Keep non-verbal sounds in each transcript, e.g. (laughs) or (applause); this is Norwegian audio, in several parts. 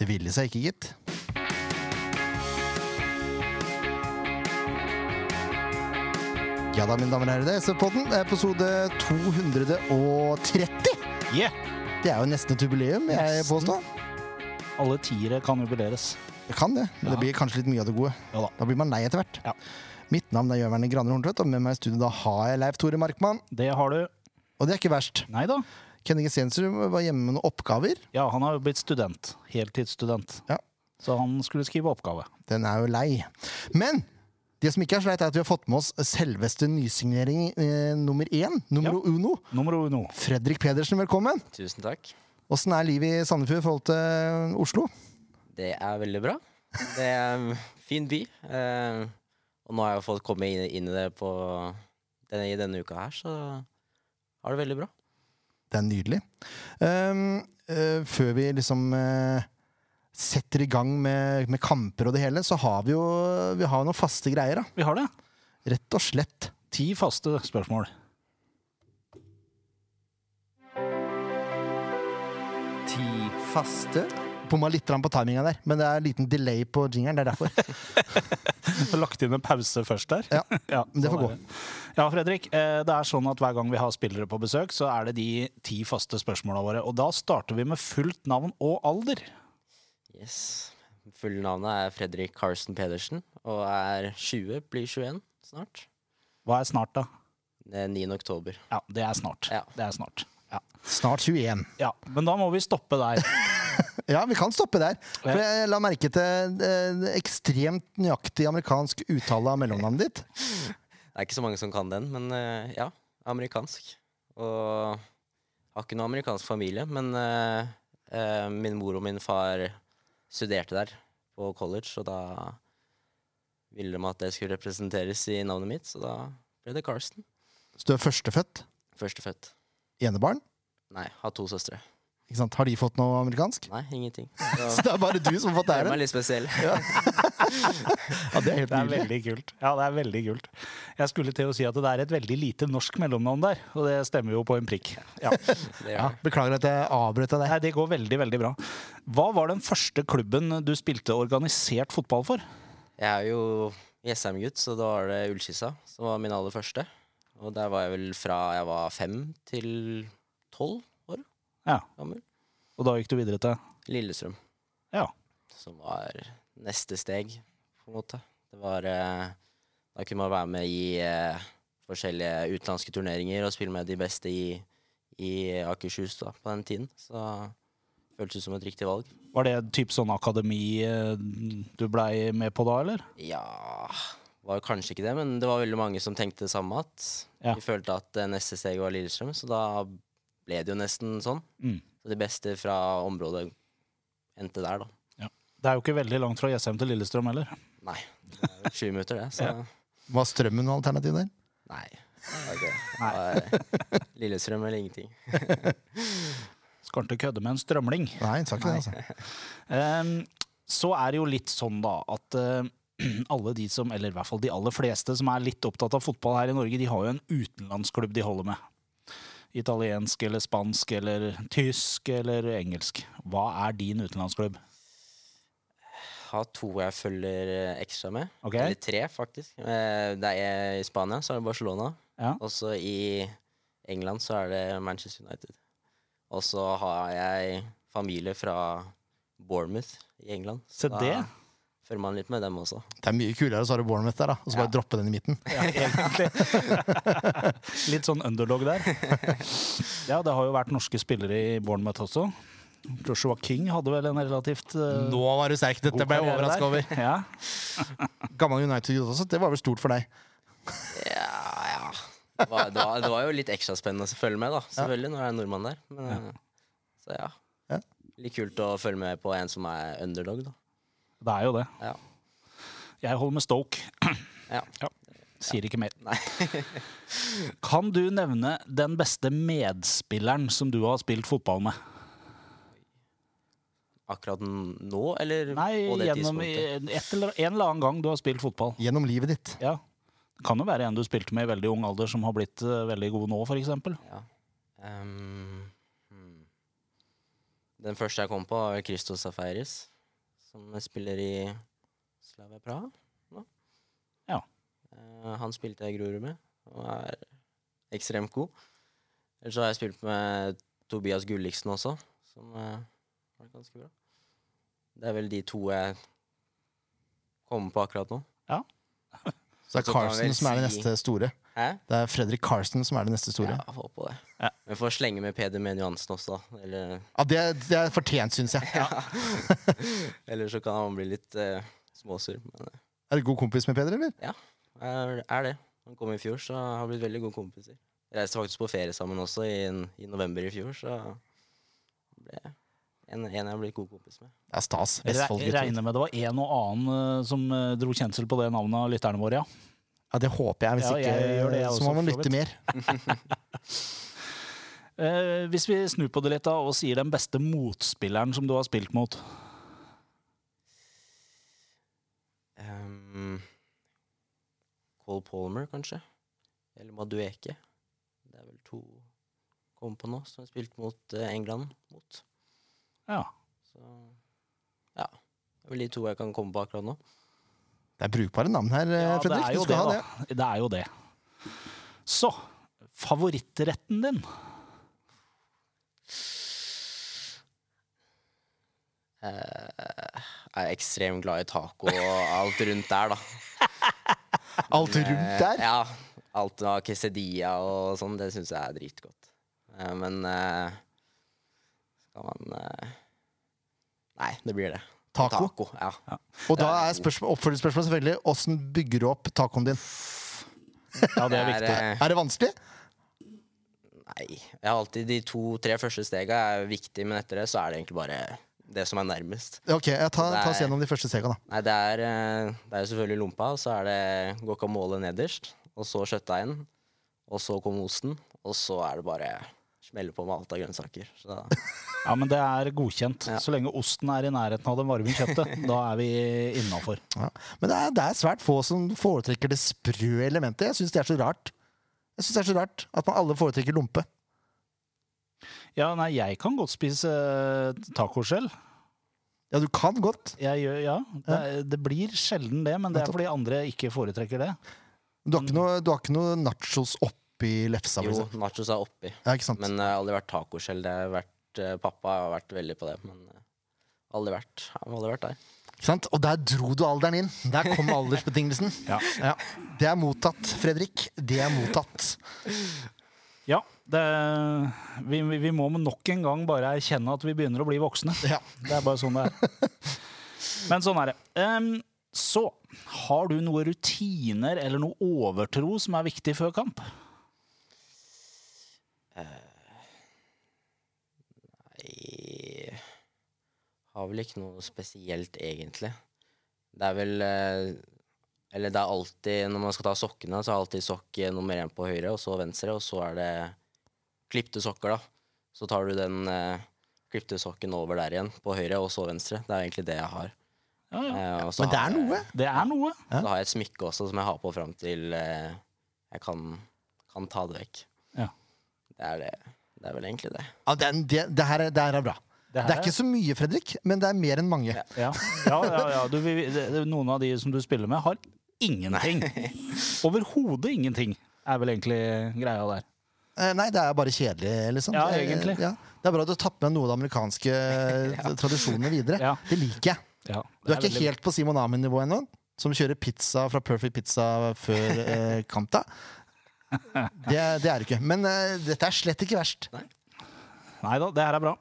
Det ville seg ikke, gitt. Ja da, mine damer og herrer, det er SV-podden. Episode 230. Yeah! Det er jo nesten et jubileum, jeg påstår. Alle tiere kan jubileres. Det kan det, men Ja. det blir kanskje litt mye av det gode. Ja da. Da blir man lei etter hvert. Ja. Mitt navn er Gjøverne Graner Horntvedt, og med meg i studio da har jeg Leif Tore Markmann. Det har du. Og det er ikke verst. Nei da. Kenny Gesensrud var hjemme med noen oppgaver. Ja, han har jo blitt student. Heltidsstudent. Ja. Så han skulle skrive oppgave. Den er jo lei. Men det som ikke er så leit, er at vi har fått med oss selveste nysignering eh, nummer én. Numero uno. Nummer uno. Fredrik Pedersen, velkommen. Tusen takk. Åssen er livet i Sandefjord i forhold til Oslo? Det er veldig bra. Det er en fin by. Eh, og nå har jeg fått komme inn, inn i det på denne, i denne uka her, så har det veldig bra. Det er nydelig. Um, uh, før vi liksom uh, setter i gang med, med kamper og det hele, så har vi jo vi har noen faste greier. da. Vi har det. Rett og slett. Ti faste spørsmål. Ti faste? Bomma litt på timinga der, men det er en liten delay på jingeren. Det er derfor. (laughs) Lagt inn en pause først der. Ja, (laughs) Ja, men det får sånn gå. Ja, Fredrik. eh, Det er sånn at Hver gang vi har spillere på besøk, så er det de ti faste spørsmåla våre. Og da starter vi med fullt navn og alder. Yes. Fulle navnet er Fredrik Carsten Pedersen og er 20, blir 21 snart. Hva er snart, da? Det er 9. oktober. Ja, det er snart. Ja. Det er snart. Ja. Snart 21. ja. Men da må vi stoppe der. (laughs) Ja, vi kan stoppe der. For jeg la merke til eh, ekstremt nøyaktig amerikansk uttale av mellomnavnet ditt. (laughs) Det er ikke så mange som kan den, men uh, ja, amerikansk. Og har ikke noen amerikansk familie, men uh, uh, min mor og min far studerte der på college, og da ville de at det skulle representeres i navnet mitt, så da ble det Carsten. Så du er førstefødt. Førstefødt. Enebarn. Nei, har to søstre. Ikke sant? Har de fått noe amerikansk? Nei, ingenting. (laughs) Så Så det er bare du som har fått det er litt spesiell. Ja, (laughs) det er helt Det er veldig kult. Ja, det er veldig kult. Jeg skulle til å si at det er et veldig lite norsk mellomnavn der, og det stemmer jo på en prikk. Ja. (laughs) Ja, beklager at jeg avbrøt deg. Nei, det går veldig, veldig bra. Hva var den første klubben du spilte organisert fotball for? Jeg er jo Jessheim-gutt, så da var det Ullskissa som var min aller første. Og der var jeg vel fra jeg var fem til tolv år Ja, gammel. Og da gikk du videre til Lillestrøm. Ja. som var neste steg, på en måte. Det var eh, Da kunne man være med i eh, forskjellige utenlandske turneringer og spille med de beste i, i Akershus da, på den tiden. Så det føltes ut som et riktig valg. Var det typ sånn akademi eh, du blei med på da, eller? Ja Var kanskje ikke det, men det var veldig mange som tenkte det samme. At Ja. de følte at neste steg var Lillestrøm, så da ble det jo nesten sånn. Mm. Så de beste fra området endte der, da. Det er jo ikke veldig langt fra Jessheim til Lillestrøm heller. Nei. Det er jo 20 minutter, det. Så Ja. Var Strømmen noe alternativ der? Nei. Det. Det Lillestrøm eller ingenting. (laughs) Skal ikke kødde med en strømling. Nei, sa ikke det, altså. Um, så er det jo litt sånn da at uh, (clears throat) alle de som, eller i hvert fall de aller fleste som er litt opptatt av fotball her i Norge, de har jo en utenlandsklubb de holder med. Italiensk eller spansk eller tysk eller engelsk. Hva er din utenlandsklubb? Har to jeg følger eh, ekstra med. Okay. Eller tre, faktisk. Eh, Det er I Spania så er det Barcelona. Ja. Og så i England så er det Manchester United. Og så har jeg familie fra Bournemouth i England. Så så det. Da følger man litt med dem også. Det er mye kulere, så har du Bournemouth der, da. Og så bare Ja. droppe den i midten. Ja. (laughs) Litt sånn underdog der. (laughs) Ja, det har jo vært norske spillere i Bournemouth også. Joshua King hadde vel en relativt uh, Nå var du sterk! Dette ble jeg overraska over. Ja. (laughs) Gammel United-gutt også. Det var vel stort for deg. Ja, ja. Det var, det, var, det var jo litt ekstra spennende å følge med, da. Selvfølgelig, når det er en nordmann der. Men, eh, Så ja. Ja. Litt kult å følge med på en som er underdog, da. Det er jo det. Ja. Jeg holder med Stoke. Ja. Sier ikke mer. Nei. Kan du nevne den beste medspilleren som du har spilt fotball med? Akkurat nå, eller Nei, på det gjennom eller, en eller annen gang du har spilt fotball. Gjennom livet ditt. Ja. Det kan jo være en du spilte med i veldig ung alder som har blitt uh, veldig god nå, f.eks. Ja. Um, hmm. Den første jeg kom på, var Christos Safaris, som spiller i Slavia Praha nå. Ja. Uh, han spilte jeg i Grorud med, og er ekstremt god. Ellers så har jeg spilt med Tobias Gulliksen også, som uh, var ganske bra. Det er vel de to jeg kommer på akkurat nå. Ja. (laughs) Så det er vi vel som er det neste store. Hæ? Det er Fredrik Carlsen som er det neste store. Ja, jeg håper på det. Ja. Vi får slenge med Peder Menn Johansen også, da. Eller, Ja, det, det er fortjent, syns jeg. (laughs) (laughs) eller så kan han bli litt uh, småsur. Men eh, Er du god kompis med Peder, eller? Ja, jeg er det. Han kom i fjor, så har blitt veldig gode kompiser. Reiste faktisk på ferie sammen også i, i november i fjor, så ble en, en jeg har blitt god kompis med. Det er stas. Jeg Vestfold-gutter. regner med det var en og annen eh, som eh, dro kjensel på det navnet av lytterne våre, ja. Ja, det håper jeg. Hvis Ja, ikke, jeg gjør det, jeg så må man lytte mer. (laughs) Eh, hvis vi snur på det litt da, og sier den beste motspilleren som du har spilt mot. Um, Cole Palmer, kanskje? Eller Madueke. Det er vel to kom på nå, som har spilt mot eh, England mot. Ja. Så ja. Det er vel de to jeg kan komme på akkurat nå. Det er brukbare navn her, Ja, Fredrik. Du skal det, ha det. da. Det er jo det. Så favorittretten din? Eh, jeg er ekstremt glad i taco og alt rundt der, da. (laughs) Alt rundt der. Eh, Ja. Alt av quesadilla og sånn, det syns jeg er dritgodt. Eh, men eh, skal man eh, Nei, det blir det. Taco. ja. Og da er spørsmål, oppfølgingsspørsmålet selvfølgelig åssen bygger du opp tacoen din? Ja, det er (laughs) viktig. eh, Er det vanskelig? Nei. Jeg har alltid De to-tre første stega er viktig, men etter det så er det egentlig bare det som er nærmest. Ok, jeg tar, er, ta oss er- gjennom de første stegene. da. Nei, det er, eh, det er selvfølgelig lompa, så er det guacamole nederst, og så kjøttdeigen, og så kommer osten, og så er det bare smelle på med alt av grønnsaker. Så (laughs) Ja, men det er godkjent. Ja. Så lenge osten er i nærheten av det varme kjøttet, (laughs) da er vi innafor. Ja. Men det er, det er svært få som foretrekker det sprø elementet. Jeg syns det er så rart. Jeg synes det er så rart At man alle foretrekker lompe. Ja, nei, jeg kan godt spise eh, taco selv. Ja, du kan godt. Jeg gjør, ja, det, er- det blir sjelden det, men det er fordi andre ikke foretrekker det. Du har ikke noe, du har ikke noe nachos oppi lefsa? jo, nachos er oppi. Ja, ikke sant? Men det har aldri vært tacoskjell. Det har vært, eh, pappa har vært veldig på det, men eh, aldri vært, aldri vært der. Sant? Og der dro du alderen inn. Der kom (laughs) aldersbetingelsen. Ja. Ja. Det er mottatt, Fredrik. Det er mottatt. Ja, det, vi, vi må nok en gang bare erkjenne at vi begynner å bli voksne. Ja. Det er bare sånn det er. Men sånn er det. Um, så har du noen rutiner eller noe overtro som er viktig før kamp? Har vel ikke noe spesielt, egentlig. Det er vel eh, Eller det er alltid Når man skal ta sokkene, så er alltid sokk eh, nummer én på høyre, og så venstre, og så er det klipte sokker, da. Så tar du den eh, klipte sokken over der igjen, på høyre, og så venstre. Det er egentlig det jeg har. Ja, ja. Eh, Men det er er jeg- noe. Det er noe. Så har jeg et smykke også som jeg har på fram til eh, jeg kan, kan ta det vekk. Ja. Det er det. Det er vel egentlig det. Ja, det, det, det, her, er- det her er bra. Det Det er ikke så mye, Fredrik, men det er mer enn mange. Ja. Ja, ja, ja. Du, vi, det, noen av de som du spiller med, har ingenting. (laughs) Overhodet ingenting, er vel egentlig greia der. Eh, Nei, det er bare kjedelig, liksom. Ja, Eh, egentlig. Ja. Det er bra at du har tatt med noe av de amerikanske eh, (laughs) tradisjonene videre. Ja. Det liker jeg. Ja, Du er, er ikke veldig- helt på Simon Amin-nivå ennå, som kjører pizza fra Perfect Pizza før eh, (laughs) kamp. da. (laughs) Det, er- det er det ikke. Men uh, dette er slett ikke verst. Nei da, det her er bra.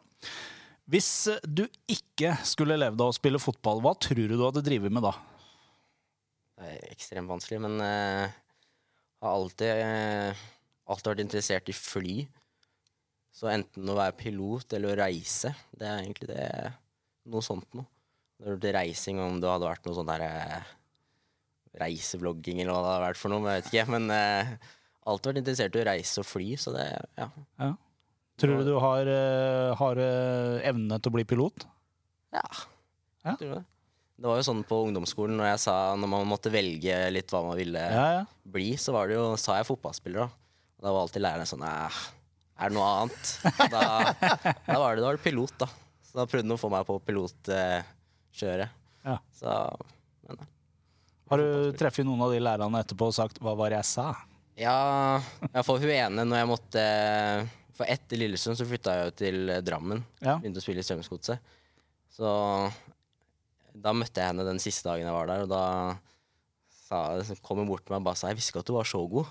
Hvis eh, du ikke skulle levd av å spille fotball, hva tror du du hadde drevet med da? Det er ekstremt vanskelig, men uh, har alltid, uh, alltid vært interessert i fly. Så enten å være pilot eller å reise, det er egentlig det noe sånt noe. Når det er reising, om det hadde vært noe sånn der reisevlogging eller hva det hadde vært for noe, men jeg vet ikke. Men alltid vært interessert i å reise og fly, så det, ja. Tror du du har, eh, har eh, evne til å bli pilot? Ja. Ja. Tror du det? Det var jo sånn på ungdomsskolen når jeg sa Når man måtte velge litt hva man ville Ja, ja. bli, så var det jo, sa jeg fotballspiller, da. Og da var alltid læreren sånn Æh, er det noe annet? Da, da var det, da var det pilot, da. Så da prøvde han å få meg på pilotkjøret. Ja. Så Har du treffet noen av de lærerne etterpå og sagt 'hva var det jeg sa'? Ja, iallfall hun ene når jeg måtte For etter Lillestrøm så flytta jeg jo til Drammen. Ja. Begynte å spille i Strømsgodset. Så da møtte jeg henne den siste dagen jeg var der, og da sa, kom hun bort til meg og bare sa 'jeg visste ikke at du var så god'.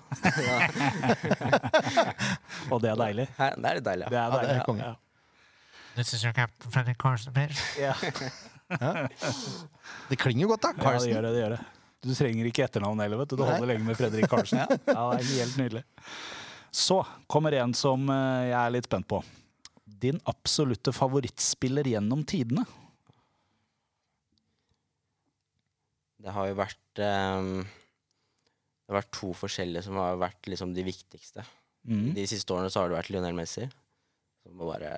(laughs) Og det er deilig. Hæ, Det er litt deilig, Det ja. deilig, Ja, det er. Ja. This is your captain, Fredrik Carson, please. Ja. (laughs) (laughs) Det klinger jo godt, da. ja, det gjør det. det gjør det. Du trenger ikke etternavn heller, vet du. Du holder lenge med Fredrik Karlsen. (laughs) Ja, det er helt nydelig. Så kommer en som eh, jeg er litt spent på. Din absolutte favorittspiller gjennom tidene? Det har jo vært um, Det har vært to forskjellige som har vært liksom de viktigste. Mm. De siste årene så har det vært Lionel Messi. Som bare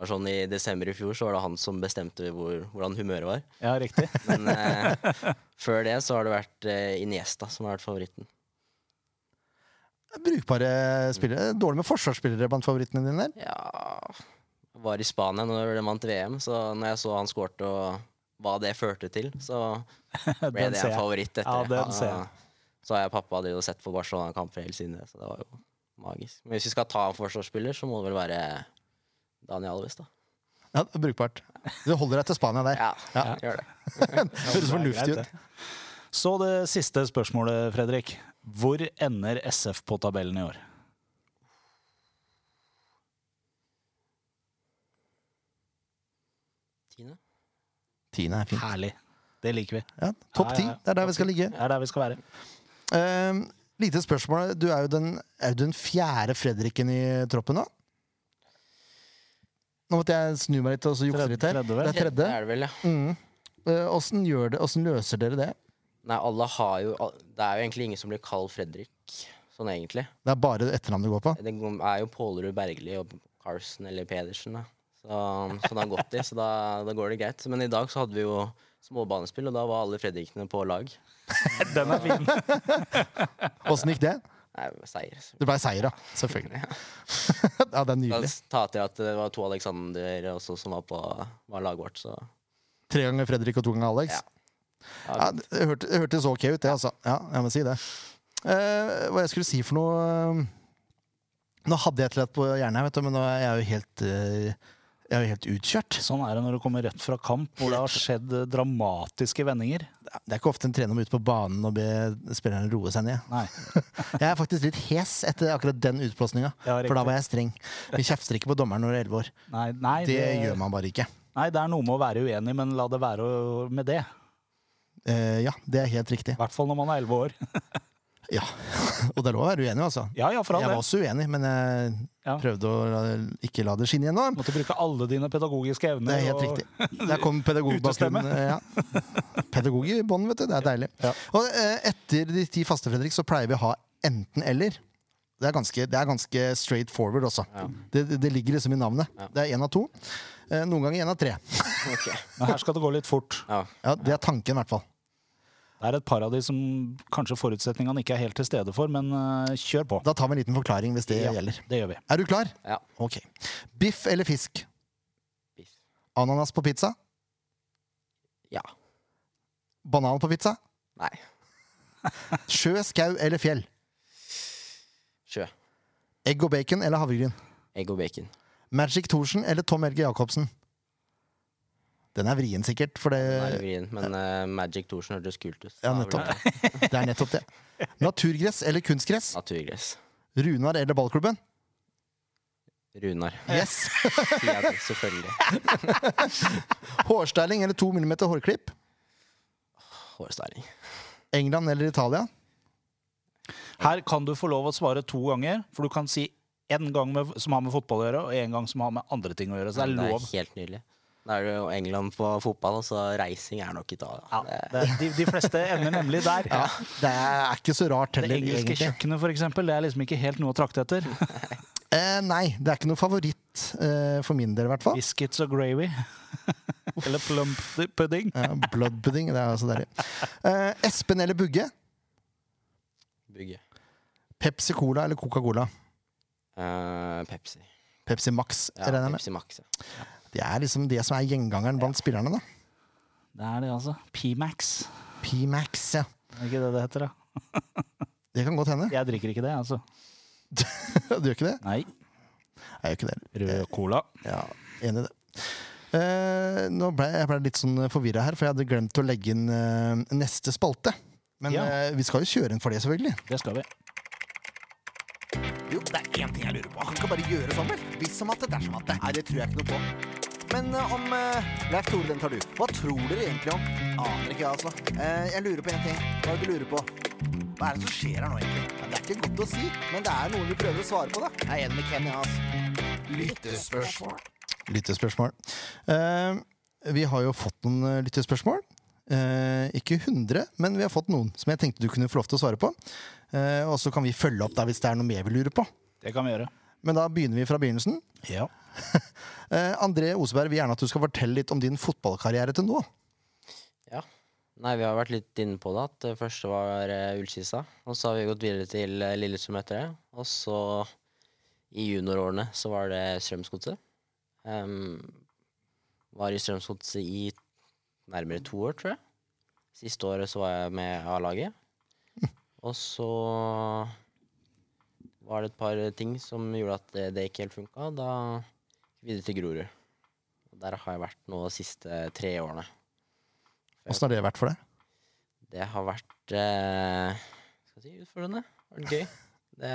var sånn I desember i fjor så var det han som bestemte hvor, hvordan humøret var. Ja, riktig. (laughs) Men eh, før det så har det vært eh, Iniesta som har vært favoritten. Brukbare spillere. Dårlig med forsvarsspillere blant favorittene dine der. Ja Var i Spania når de vant VM, så når jeg så han skårte og hva det førte til, så (laughs) ble det en favoritt etter Ja, det. den ser jeg. Så har jeg pappa jo sett på Barcelona-kamper hele siden det, så det var jo magisk. Men hvis vi skal ta en forsvarsspiller, så må det vel være Daniel Alves, da. Ja, det er brukbart. Du holder deg til Spania der. Ja, Ja. gjør (laughs) det. Høres fornuftig ut. Så det siste spørsmålet, Fredrik. Hvor ender SF på tabellen i år? Tiende? Tiende er fint. Herlig. Det liker vi. Ja, Topp ti. ja, ja. Det er der vi skal ligge. Det er der vi skal være. Uh, lite spørsmål. Du er jo den, er du den fjerde Fredriken i troppen nå? Nå måtte jeg snu meg litt og så jukse litt her. tredje, vel? Det er Det tredje. er det vel, ja. Mm. Eh, Åssen gjør det, åssen løser dere det? Nei, alle har jo Det er jo egentlig ingen som blir kalt Fredrik, sånn egentlig. Det er bare etternavnet du går på? Det er jo Pålerud Bergli og Carson eller Pedersen, da. Så, så det har gått i, så da, da går det greit. Men i dag så hadde vi jo småbanespill, og da var alle Fredrikene på lag. (laughs) Den er fin. Åssen gikk det? Nei, seier. Det ble seier, ja. Selvfølgelig. ja, (laughs) det er nydelig. ta til at det var to Alexander også som var på var laget vårt, så Tre ganger Fredrik og to ganger Alex. Ja. Ja, det hørte- så hørtes ok ut, det, altså. Ja, jeg må si det. Eh, hva jeg skulle si for noe eh, Nå hadde jeg et eller annet på hjernen vet du, men nå er jeg jo helt eh, Jeg er jo helt utkjørt. Sånn er det når du kommer rett fra kamp hvor det har skjedd eh, dramatiske vendinger. Det er ikke ofte en trener må ut på banen og be spillerne roe seg ned. Nei. (laughs) Jeg er faktisk litt hes etter akkurat den utblåsninga. Ja, For da var jeg streng. Vi kjefter ikke på dommeren når du er elleve år. Nei, nei, Det gjør man bare ikke. Nei, det er noe med å være uenig, men la det være med det. Uh, ja, det er helt riktig. I hvert fall når man er elleve år. (laughs) Ja. (laughs) Og det er lov å være uenig, altså. Ja, ja, for all Jeg var også uenig, men jeg Ja. prøvde å la- ikke la det skinne gjennom. Måtte bruke alle dine pedagogiske evner. Det er helt og- riktig. (laughs) Der kom pedagogbakgrunnen. Ja. Pedagog i bånn, vet du. Det er deilig. Ja. Og eh, etter de ti faste, Fredrik, så pleier vi å ha enten-eller. Det er ganske, det er ganske straight forward også. Ja. Det, det, det ligger liksom i navnet. Ja. Det er én av to. Eh, noen ganger én av tre. (laughs) ok. Men her skal det gå litt fort. Ja. Ja, Det er tanken, i hvert fall. Det er et par av de som kanskje forutsetningene ikke er helt til stede for, men uh, kjør på. Da tar vi en liten forklaring hvis det Ja. gjelder. Det gjør vi. Er du klar? ja. Ok. Biff eller fisk? Biff. Ananas på pizza? Ja. Banan på pizza? Nei. (laughs) Sjø, skau eller fjell? Sjø. Egg og bacon eller havregryn? Egg og bacon. Magic Thorsen eller Tom Elge Jacobsen? Den er vrien, sikkert, for det, Den er vrien, men uh, Magic Thorsen hørtes kult ut. Ja, nettopp. det (laughs) det er nettopp det. (laughs) Naturgress eller kunstgress? Naturgress. Runar eller ballklubben? Runar. Yes! (laughs) ja, selvfølgelig. Hårstyling eller to millimeter hårklipp? Hårstyling. England eller Italia? Her kan du få lov å svare to ganger, for du kan si én gang med, som har med fotball å gjøre, og én gang som har med andre ting å gjøre. Så det er lov. Det er helt nydelig. Da er det jo England på fotball, så reising er nok Italia. Ja, Det- de, de fleste ender nemlig der. (laughs) Ja, Det er ikke så rart heller. Det engelske egentlig. kjøkkenet, for eksempel, det er liksom ikke helt noe å trakte etter. (laughs) Eh, nei, det er ikke noe favoritt eh, for min del, i hvert fall. Biscuits og gravy. (laughs) Eller plump pudding. Ja, blood pudding, det er altså deilig. Eh, Espen eller Bugge? Bugge. Pepsi Cola eller Coca-Cola? Eh, Pepsi. Pepsi Max, Ja, regner jeg med. Pepsi Max. Ja. Det er liksom det som er gjengangeren blant spillerne, da. Det er det, altså. P-Max. P-Max, ja. Er ikke det det heter, da? (laughs) Det kan godt hende. Jeg drikker ikke det, altså. (laughs) Du gjør ikke det? Nei. Jeg gjør ikke det. Rød cola. Ja, enig i det. Uh, nå ble jeg ble litt sånn forvirra her, for jeg hadde glemt å legge inn uh, neste spalte. Men Ja. uh, vi skal jo kjøre inn for det, selvfølgelig. Det skal vi. Jo, det er én ting jeg lurer på. Han kan bare gjøre sånn, vel? Hvis som at det, dersom at det. Nei, det tror jeg ikke noe på. Men eh, om uh, Leif Tore, den tar du. Hva tror dere egentlig om? Aner ikke, jeg, altså. Eh, jeg lurer på én ting. Hva er det du lurer på? Hva er det som skjer her nå, egentlig? Ja, det er ikke godt å si, men det er noen vi prøver å svare på, da. Jeg er enig med Kenny, altså. Lyttespørsmål. Lyttespørsmål. Uh, vi har jo fått noen eh, lyttespørsmål. Eh, ikke 100, men vi har fått noen som jeg tenkte du kunne få lov til å svare på. Eh, og så kan vi følge opp der hvis det er noe mer vi lurer på. Det kan vi gjøre. Men da begynner vi fra begynnelsen. Ja. (laughs) Eh, André Oseberg vil gjerne at du skal fortelle litt om din fotballkarriere til nå. Ja. Nei, vi har vært litt inne på det. At det første var uh, Ullkisa. Og så har vi gått videre til Lillestrøm etter det. Og så i juniorårene så var det Strømsgodset. Um, var i Strømsgodset i nærmere to år, tror jeg. Siste året så var jeg med A-laget. (laughs) Og så var det et par ting som gjorde at det, det ikke helt funka. Da videre til Grorud. Og der har jeg vært nå de siste tre årene. Åssen har det vært for deg? Det har vært eh, skal jeg si, utfordrende. Vært gøy. (laughs) Det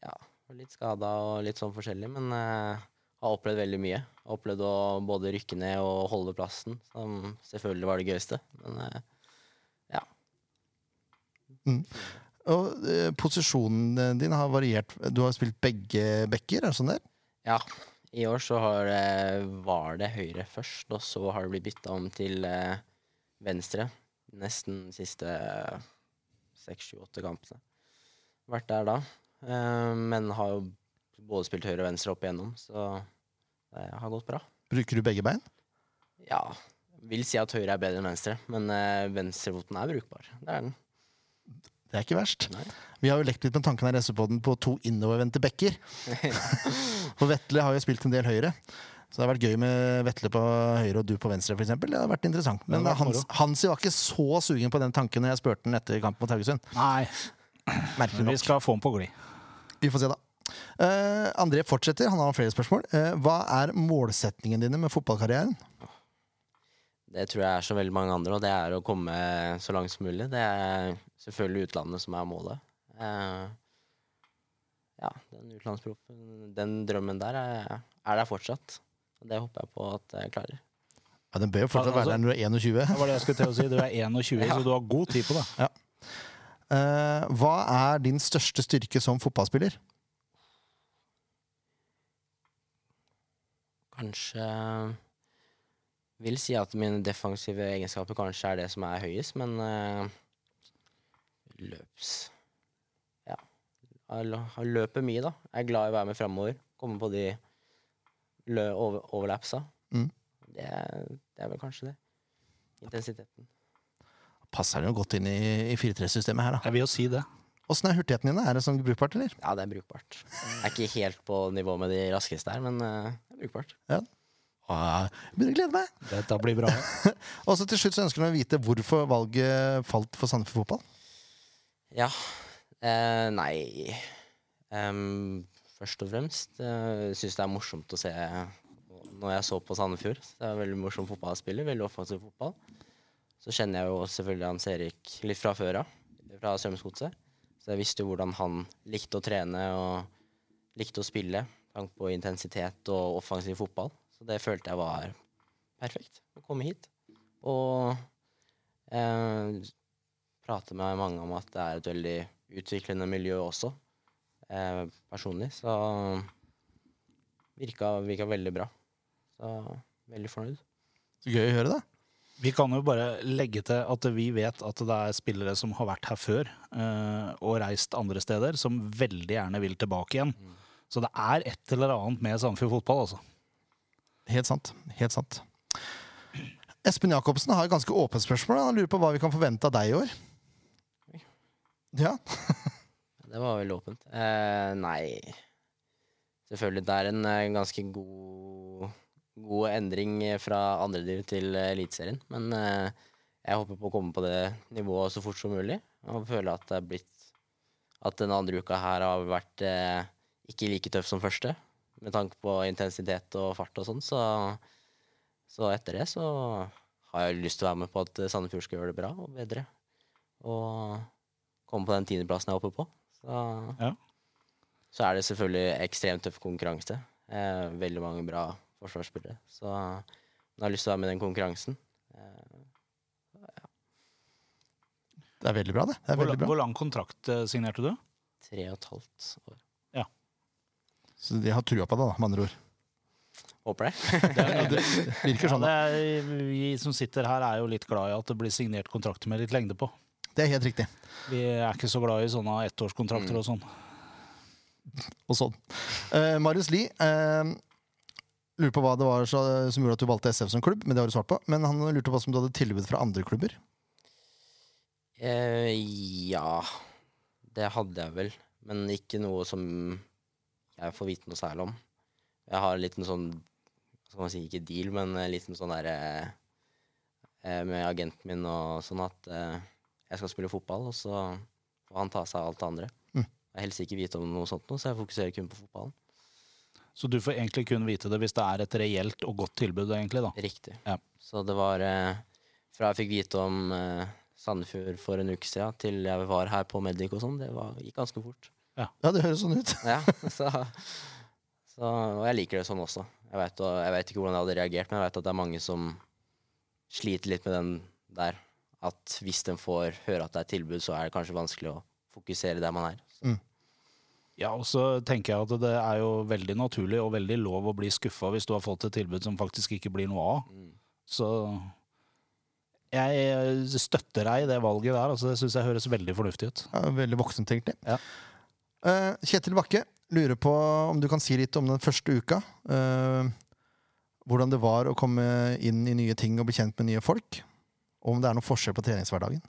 Ja, litt skada og litt sånn forskjellig, men eh, har opplevd veldig mye. Har opplevd å både rykke ned og holde plassen, som selvfølgelig var det gøyeste. Men eh, ja. Og eh, Posisjonen din har variert. Du har spilt begge backer? Er det sånn der? ja. I år så har, det- var det høyre først, og så har det blitt bytta om til eh, venstre. Nesten siste seks, sju, åtte kampene. Vært der da. Eh, men har jo både spilt høyre og venstre opp igjennom, så det har gått bra. Bruker du begge bein? Ja, vil si at høyre er bedre enn venstre, men eh, venstrefoten er brukbar. Det er den. Det er ikke verst. Nei. Vi har jo lekt litt med tanken her på SV-podden på to innovervendte backer. (laughs) For Vetle har jo spilt en del høyre. Så det har vært gøy med Vetle på høyre og du på venstre, f.eks. Det har vært interessant. Men Det vært Hans, Hansi var ikke så sugen på den tanken når jeg spurte han etter kampen mot Haugesund. Nei, Merkelig men vi skal få den på glid. Vi får se, da. Uh, André fortsetter. Han har flere spørsmål. Uh, hva er målsetningene dine med fotballkarrieren? Det tror jeg er så veldig mange andre, og det er å komme så langt som mulig. Det er selvfølgelig utlandet som er målet. Uh, ja, den utenlandsproffen, den drømmen der er, er der fortsatt. Og det håper jeg på at jeg klarer. Ja, Den bør jo fortsatt Altså- være der når du er 21. Det var det jeg skulle til å si. Du er 21, (laughs) Ja. så du har god tid på det. Eh, hva er din største styrke som fotballspiller? Kanskje vil si at mine defensive egenskaper kanskje er det som er høyest, men uh, løps Ja. Jeg løper mye, da. Jeg er glad i å være med framover. Komme på de lø over overlapsa. Mm. Det, er- det er vel kanskje det. Intensiteten. Passer den jo godt inn i, i 4-3-systemet her, da. Jeg vil jo si det. Åssen er hurtigheten dine? Er det sånn brukbart, eller? Ja, det er brukbart. Jeg er ikke helt på nivå med de raskeste her, men uh, det er brukbart. Ah, jeg begynner å glede meg! Dette blir bra. (laughs) Og så til slutt så ønsker han å vite hvorfor valget falt for Sandefjord Fotball. Ja. Eh, nei um, Først og fremst uh, syns det er morsomt å se når jeg så på Sandefjord. Det er veldig morsom fotballspiller, veldig offensiv fotball. Så kjenner jeg jo selvfølgelig Hans Erik litt fra før av, fra Strømsgodset. Så jeg visste jo hvordan han likte å trene og likte å spille. Tanke på intensitet og offensiv fotball. Så det følte jeg var perfekt. Å komme hit. Og eh, prate med mange om at det er et veldig utviklende miljø også, eh, personlig. Så virka, virka veldig bra. Så veldig fornøyd. Så gøy å høre, da. Vi kan jo bare legge til at vi vet at det er spillere som har vært her før eh, og reist andre steder, som veldig gjerne vil tilbake igjen. Så det er et eller annet med Sandefjord fotball, altså. Helt sant. Helt sant. Espen Jacobsen har et ganske åpent spørsmål. Han lurer på hva vi kan forvente av deg i år. Ja, (laughs) Det var veldig åpent. Eh, nei selvfølgelig det er en eh, ganske god, god endring fra andrediv til eh, Eliteserien. Men eh, jeg håper på å komme på det nivået så fort som mulig. Og føler at det er blitt At den andre uka her har vært eh, ikke like tøff som første. Med tanke på intensitet og fart og sånn. Så, så etter det så har jeg lyst til å være med på at Sandefjord skal gjøre det bra og bedre. Og komme på den tiendeplassen jeg er oppe på. Så, Ja. så er det selvfølgelig ekstremt tøff konkurranse. Eh, veldig mange bra forsvarsspillere. Så jeg har lyst til å være med i den konkurransen. Eh, Det er veldig bra, det. det er Hvor, veldig bra. hvor lang kontrakt eh, signerte du? tre og et halvt år. Så de har trua på det, da, med andre ord. Håper det. (laughs) Ja, det (laughs) virker sånn. det da. er, vi som sitter her, er jo litt glad i at det blir signert kontrakter med litt lengde på. Det er helt riktig. Vi er ikke så glad i sånne ettårskontrakter Mm. og sånn. Og sånn. Uh, Marius Lie uh, lurer på hva det var så, som gjorde at du valgte SF som klubb, men det har du svart på. Men han lurte på hva som du hadde tilbud fra andre klubber. Uh, ja Det hadde jeg vel. Men ikke noe som jeg får vite noe særlig om. Jeg har en liten sånn skal man si, ikke deal, men en liten sånn derre eh, Med agenten min og sånn at eh, jeg skal spille fotball, og så får han ta seg av alt det andre. Mm. Jeg helst ikke vite om noe sånt, nå, så jeg fokuserer kun på fotballen. Så du får egentlig kun vite det hvis det er et reelt og godt tilbud, egentlig, da. Riktig. Ja. Så det var eh, Fra jeg fikk vite om eh, Sandefjord for en uke siden, til jeg var her på Medic og sånn, det var, gikk ganske fort. Ja, det høres sånn ut. Ja, så, så Og jeg liker det sånn også. Jeg vet, og, jeg vet ikke hvordan jeg hadde reagert, men jeg vet at det er mange som sliter litt med den der. At hvis de får høre at det er tilbud, så er det kanskje vanskelig å fokusere der man er. Mm. Ja, og så tenker jeg at det er jo veldig naturlig og veldig lov å bli skuffa hvis du har fått et tilbud som faktisk ikke blir noe av. mm. Så jeg støtter deg i det valget der. Altså, det syns jeg høres veldig fornuftig ut. Ja, veldig voksentenkt, det. Ja. Eh, Kjetil Bakke lurer på om du kan si litt om den første uka. Eh, hvordan det var å komme inn i nye ting og bli kjent med nye folk. Og om det er noen forskjell på treningshverdagen.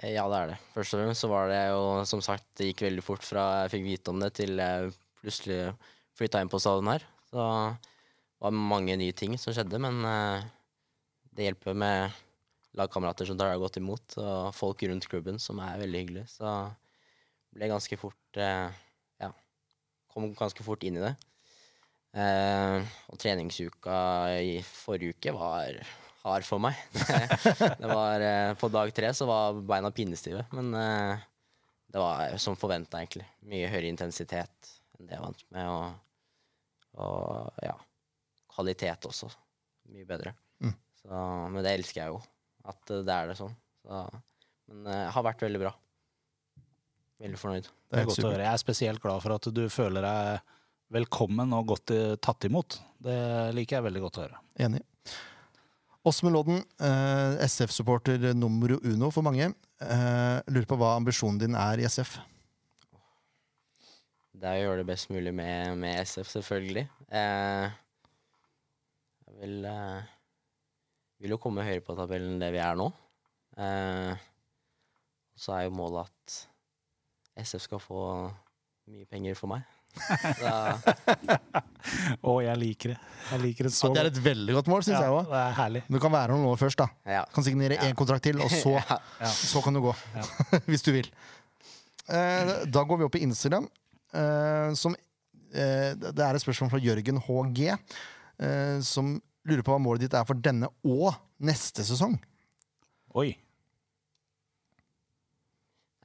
Eh, Ja, det er det. Først og fremst så var det jo som sagt Det gikk veldig fort fra jeg fikk vite om det, til jeg plutselig flytta inn på stadion her. Så det var mange nye ting som skjedde, men det hjelper med lagkamerater som tar deg godt imot, og folk rundt klubben som er veldig hyggelige. Så ble ganske fort eh, Ja, kom ganske fort inn i det. Eh, og treningsuka i forrige uke var hard for meg. (laughs) det var, eh, på dag tre så var beina pinnestive, men det var som forventa, egentlig. Mye høyere intensitet enn det jeg vant med, og, og ja, kvalitet også. Mye bedre. Mm. Så, men det elsker jeg jo, at det er det sånn. Så, men eh, har vært veldig bra. Veldig fornøyd. Det Det er godt å høre. Jeg er spesielt glad for at du føler deg velkommen og godt eh, tatt imot. Det liker jeg veldig godt å høre. Enig. Åsmund Lodden, eh, SF-supporter nummer uno for mange, eh, lurer på hva ambisjonen din er i SF. Det er å gjøre det best mulig med, med SF, selvfølgelig. Eh, jeg vil, eh, vil jo komme høyere på tabellen enn det vi er nå. Eh, så er jo målet at SF skal få mye penger for meg. (laughs) Å, jeg liker det. Jeg liker det så det er et veldig godt mål, syns jeg Ja, òg. det er herlig. Du kan være noe nå først, da. ja. Kan signere én kontrakt til, og så, (laughs) så kan du gå. (laughs) Hvis du vil. Eh, da går vi opp i Instagram. Eh, som, eh, det er et spørsmål fra Jørgen HG, eh, som lurer på hva målet ditt er for denne og neste sesong. Oi.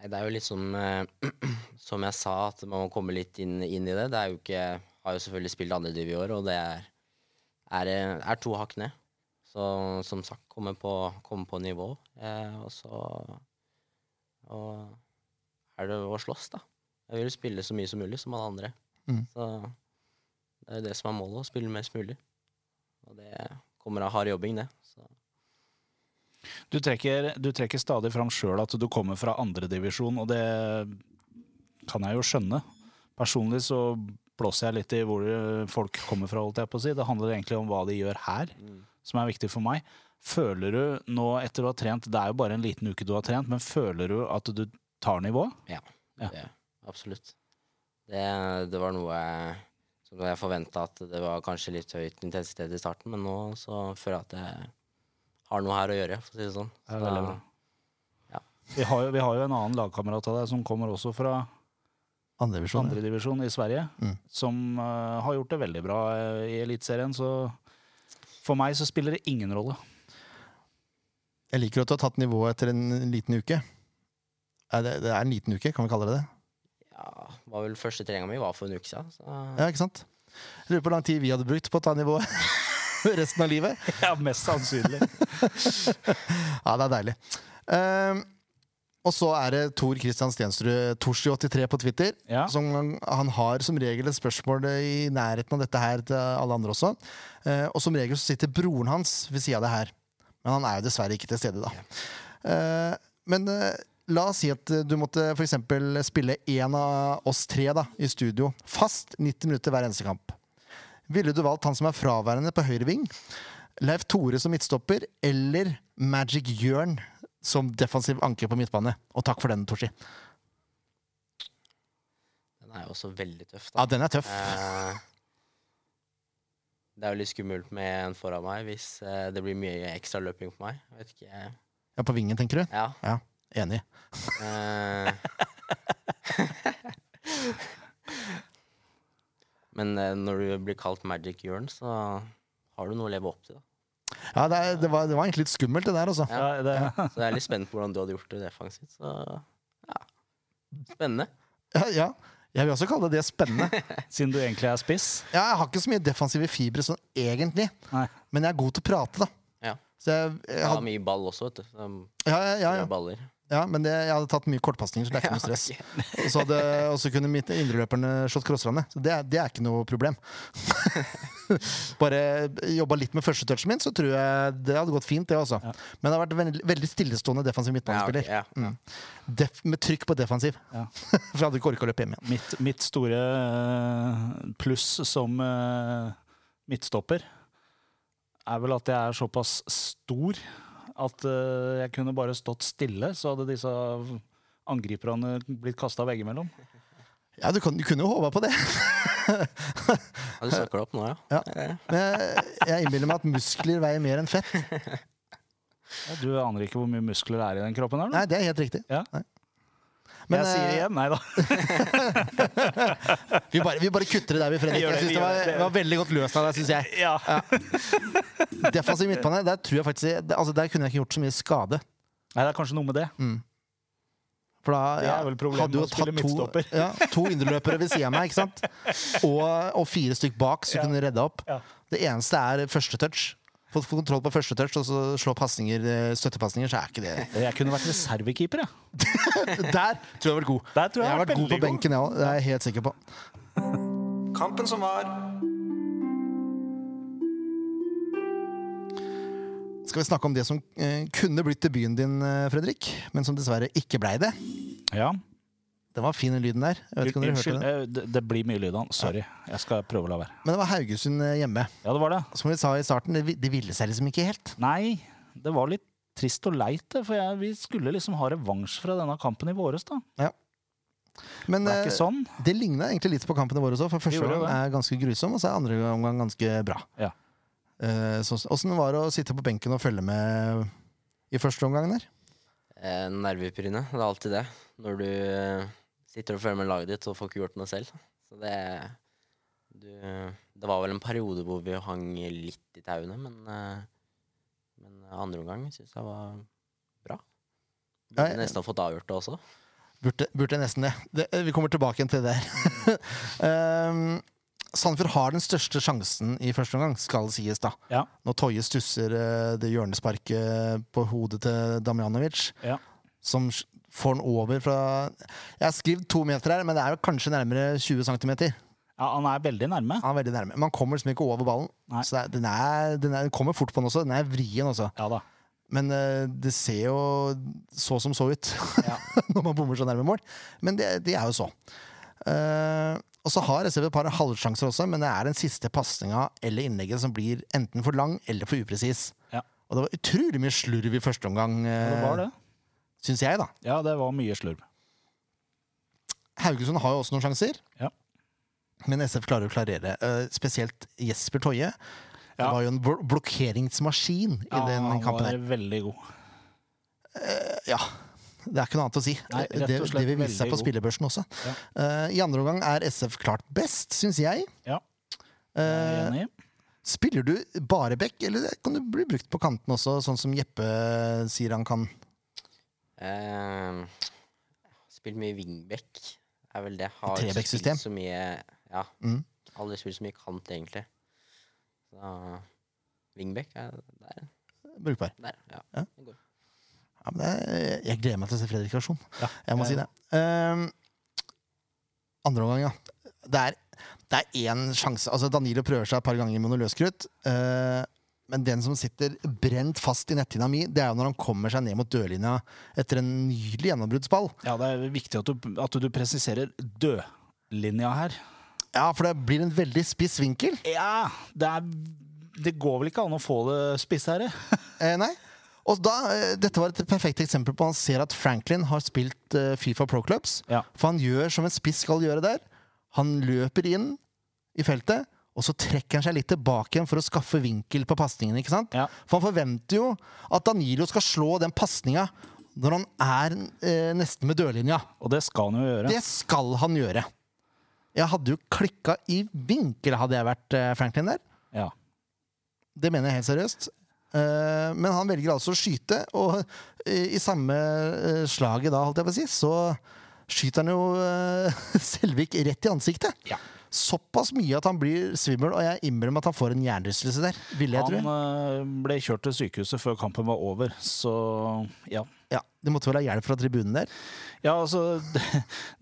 Det er jo litt som eh, (clears throat) Som jeg sa, at man må komme litt inn, inn i det. Det er jo ikke Har jo selvfølgelig spilt andrediv i år, og det er, er, eh, er to hakk ned. Så som sagt, komme på, komme på nivå. Eh, og så Og er det å slåss, da. Jeg vil spille så mye som mulig, som alle andre. Mm. Så det er jo det som er målet, å spille mest mulig. Og det kommer av hard jobbing, det. Så. Du trekker, du trekker stadig fram sjøl at du kommer fra andredivisjon, og det kan jeg jo skjønne. Personlig så blåser jeg litt i hvor folk kommer fra, holdt jeg på å si. Det handler egentlig om hva de gjør her, som er viktig for meg. Føler du nå, etter du har trent, det er jo bare en liten uke du har trent, men føler du at du tar nivået? Ja. Det, absolutt. Det, det var noe Så jeg forventa at det var kanskje litt høyt intensitet i starten, men nå så føler jeg at jeg har noe her å gjøre, for å si det sånn. Så, Ja, ja. Vi har, jo, vi har jo en annen lagkamerat av deg som kommer også fra Andredivisjon. andredivisjon i Sverige, Mm. som uh, har gjort det veldig bra eh, i Eliteserien. Så for meg så spiller det ingen rolle. Jeg liker at du har tatt nivået etter en liten uke. Er det, det er en liten uke, kan vi kalle det det? ja, var vel første treninga mi var for en uke siden. Så Ja, ikke sant? Jeg lurer på hvor lang tid vi hadde brukt på å ta nivået (laughs) (laughs) resten av livet. Ja, mest sannsynlig. (laughs) Ja, det er deilig. Um, og så er det Tor Christian Stensrud, Torsi83 på Twitter. Ja. Som han har som regel et spørsmål i nærheten av dette her til alle andre også. Eh, og som regel så sitter broren hans ved sida av det her. Men han er jo dessverre ikke til stede, da. Eh, men eh, la oss si at du måtte eksempel spille én av oss tre da, i studio fast 90 minutter hver eneste kamp. Ville du valgt han som er fraværende på høyre ving? Leif Tore som midtstopper eller Magic Jørn som defensiv anker på midtbane? Og takk for den, Torsi. den er jo også veldig tøff, da. Ja, den er tøff. Eh, det er jo litt skummelt med en foran meg hvis eh, det blir mye ekstra løping på meg. Jeg vet ikke Ja, På vingen, tenker du? Ja. Enig. Eh, (laughs) (laughs) Men eh, når du blir kalt Magic Jørn, så har du noe å leve opp til. da. Ja, det, er, det, var, det var egentlig litt skummelt, det der, altså. Ja. Ja, Så jeg er litt spent på hvordan du hadde gjort det defensivt. Så ja, spennende. Ja, ja. Jeg vil også kalle det det spennende. (laughs) siden du egentlig er spiss. Ja, jeg har ikke så mye defensive fibre sånn egentlig, Nei. men jeg er god til å prate, da. Ja. Så jeg, jeg Jeg har mye ball også, vet du. Så ja, ja, ja, ja. Baller. Ja, men det, jeg hadde tatt mye kortpasninger, så det er ikke (laughs) noe stress. Og så hadde også kunne mitt indreløperne slått crosserne. Så det, er- det er ikke noe problem. (laughs) Bare jobba litt med førstetouchen min, så tror jeg det hadde gått fint, det også. Ja. Men det har vært veldig, veldig stillestående defensiv midtbanespiller. ja, ja. Mm. Def, med trykk på defensiv. Ja. (laughs) For jeg hadde ikke orka å løpe hjem igjen. Mitt, mitt store eh, pluss som eh, midtstopper er vel at jeg er såpass stor at eh, jeg kunne bare stått stille, så hadde disse angriperne blitt kasta veggimellom. Ja, du, kan, du kunne jo håpa på det. Ja, du søker det opp nå, ja? Ja. Men jeg, jeg innbiller meg at muskler veier mer enn fett. Ja, du aner ikke hvor mye muskler det er i den kroppen her, Nei, det er helt riktig. Ja. Nei. Men, jeg sier eh, igjen, nei da. (laughs) Vi bare, vi bare kutter det der, vi, Fredrik. Jeg synes det, var, det. var veldig godt løst av deg, syns jeg. Ja. (laughs) Defensiv midtbane, der tror jeg faktisk altså, Der kunne jeg ikke gjort så mye skade. Nei, det er kanskje noe med det. For da er ja, hadde jo tatt to, ja, to indreløpere ved sida av meg, ikke sant? (laughs) Og, og fire stykk bak så Ja. kunne redda opp. Ja. Det eneste er første touch. Fått få kontroll på første touch og så slå pasninger, eh, støttepasninger, så er ikke det Jeg kunne vært reservekeeper, jeg. (laughs) Der tror jeg jeg har vært god. Der tror jeg Jeg har vært god på benken, jeg òg. Det er jeg helt sikker på. Kampen som var. Skal vi snakke om det som eh, kunne blitt debuten din, eh, Fredrik, men som dessverre ikke blei det? Ja. Den var fin, den lyden der. Jeg vet ikke om dere hørte Unnskyld, eh, det, det blir mye lyd av den. Sorry. Jeg skal prøve å la være. Men det var Haugesund eh, hjemme. Ja, det var det. Som vi sa i starten, det, det ville seg liksom ikke helt. Nei, det var litt trist og leit, det. For jeg, vi skulle liksom ha revansj fra denne kampen i våres, da. Ja. Men Det er eh, sånn. det ligna egentlig litt på kampene våre også, for første gang er ganske grusom, og så er andre omgang ganske bra. Ja. Eh, så, var det å sitte på benken og følge med i første omgang der? Eh, Nervepirrende. Det er alltid det. Når du sitter og følger med laget ditt og får ikke gjort noe selv. Så det du, Det var vel en periode hvor vi hang litt i tauene, men, eh, men andre omgang syns jeg var bra. Burde nesten ha fått avgjort det også. Burde, burde nesten det. det. Vi kommer tilbake igjen til det der. um, (laughs) Sandefjord har den største sjansen i første omgang, skal det sies da. Ja. Når Toje stusser eh, det hjørnesparket på hodet til Damjanovic, Ja. som får den over fra Jeg har skrevet to meter her, men det er jo kanskje nærmere 20 cm. Ja, han er veldig nærme. Han er veldig nærme. Man kommer liksom ikke over ballen. Nei. Så er, den, er, den, er, den kommer fort på den også. Den er vrien også. Ja da. Men uh, det ser jo så som så ut (laughs) Ja. når man bommer så nærme mål. Men det, det er jo så. Uh, og så har SV et par halvsjanser også, men det er den siste pasninga eller innlegget som blir enten for lang eller for upresis. Ja. Og det var utrolig mye slurv i første omgang, Uh, det var det. Syns jeg, da. Ja, det var mye slurv. Haugesund har jo også noen sjanser. Ja. Men SF klarer å klarere. Uh, spesielt Jesper Toje. Det var jo en bl blokkeringsmaskin i Ja, den han var veldig god. Ja. Det er ikke noe annet å si. Nei, det, det vil vise seg på spillebørsen også. Ja. Uh, I andre omgang er SF klart best, syns jeg. Ja. Enig. spiller du bare back, eller kan du bli brukt på kanten også, sånn som Jeppe sier han kan? Eh, spilt mye wingback, er vel det. Har spilt så mye Ja, Mm. aldri spilt så mye kant, egentlig. Så wingback er der. Brukbar. der ja. Ja. det går. Ja, men det, jeg gleder meg til å se Fredrik Rasjon. Ja. Jeg må si det. Uh, andre omgang, ja. Det er, det er én sjanse. Altså, Danilo prøver seg et par ganger med noe løskrutt. eh, men den som sitter brent fast i netthinna mi, det er jo når han kommer seg ned mot dørlinja etter en nydelig gjennombruddsball. Ja, det er viktig at du, at du presiserer dødlinja her. Ja, for det blir en veldig spiss vinkel. Ja, det er Det går vel ikke an å få det spissere? (laughs) Eh, nei. Og da, eh, dette var et perfekt eksempel på at han ser at Franklin har spilt eh, Fifa Pro Clubs. Ja. For han gjør som en spiss skal gjøre der. Han løper inn i feltet, og så trekker han seg litt tilbake igjen for å skaffe vinkel på pasningen. ikke sant? Ja. For han forventer jo at Danilo skal slå den pasninga når han er eh, nesten med dørlinja. Og det skal han jo gjøre. Det skal han gjøre. Jeg hadde jo klikka i vinkel, hadde jeg vært eh, Franklin der. Ja. Det mener jeg helt seriøst. Eh, men han velger altså å skyte, og eh, i samme eh, slaget da, holdt jeg på å si, så skyter han jo eh, (laughs) Selvik rett i ansiktet. Ja. Såpass mye at han blir svimmel, og jeg innrømmer at han får en hjernerystelse der. Ville jeg Han tro. eh, ble kjørt til sykehuset før kampen var over, så ja. Ja, det måtte vel ha hjelp fra tribunen der. Ja, altså (laughs) det,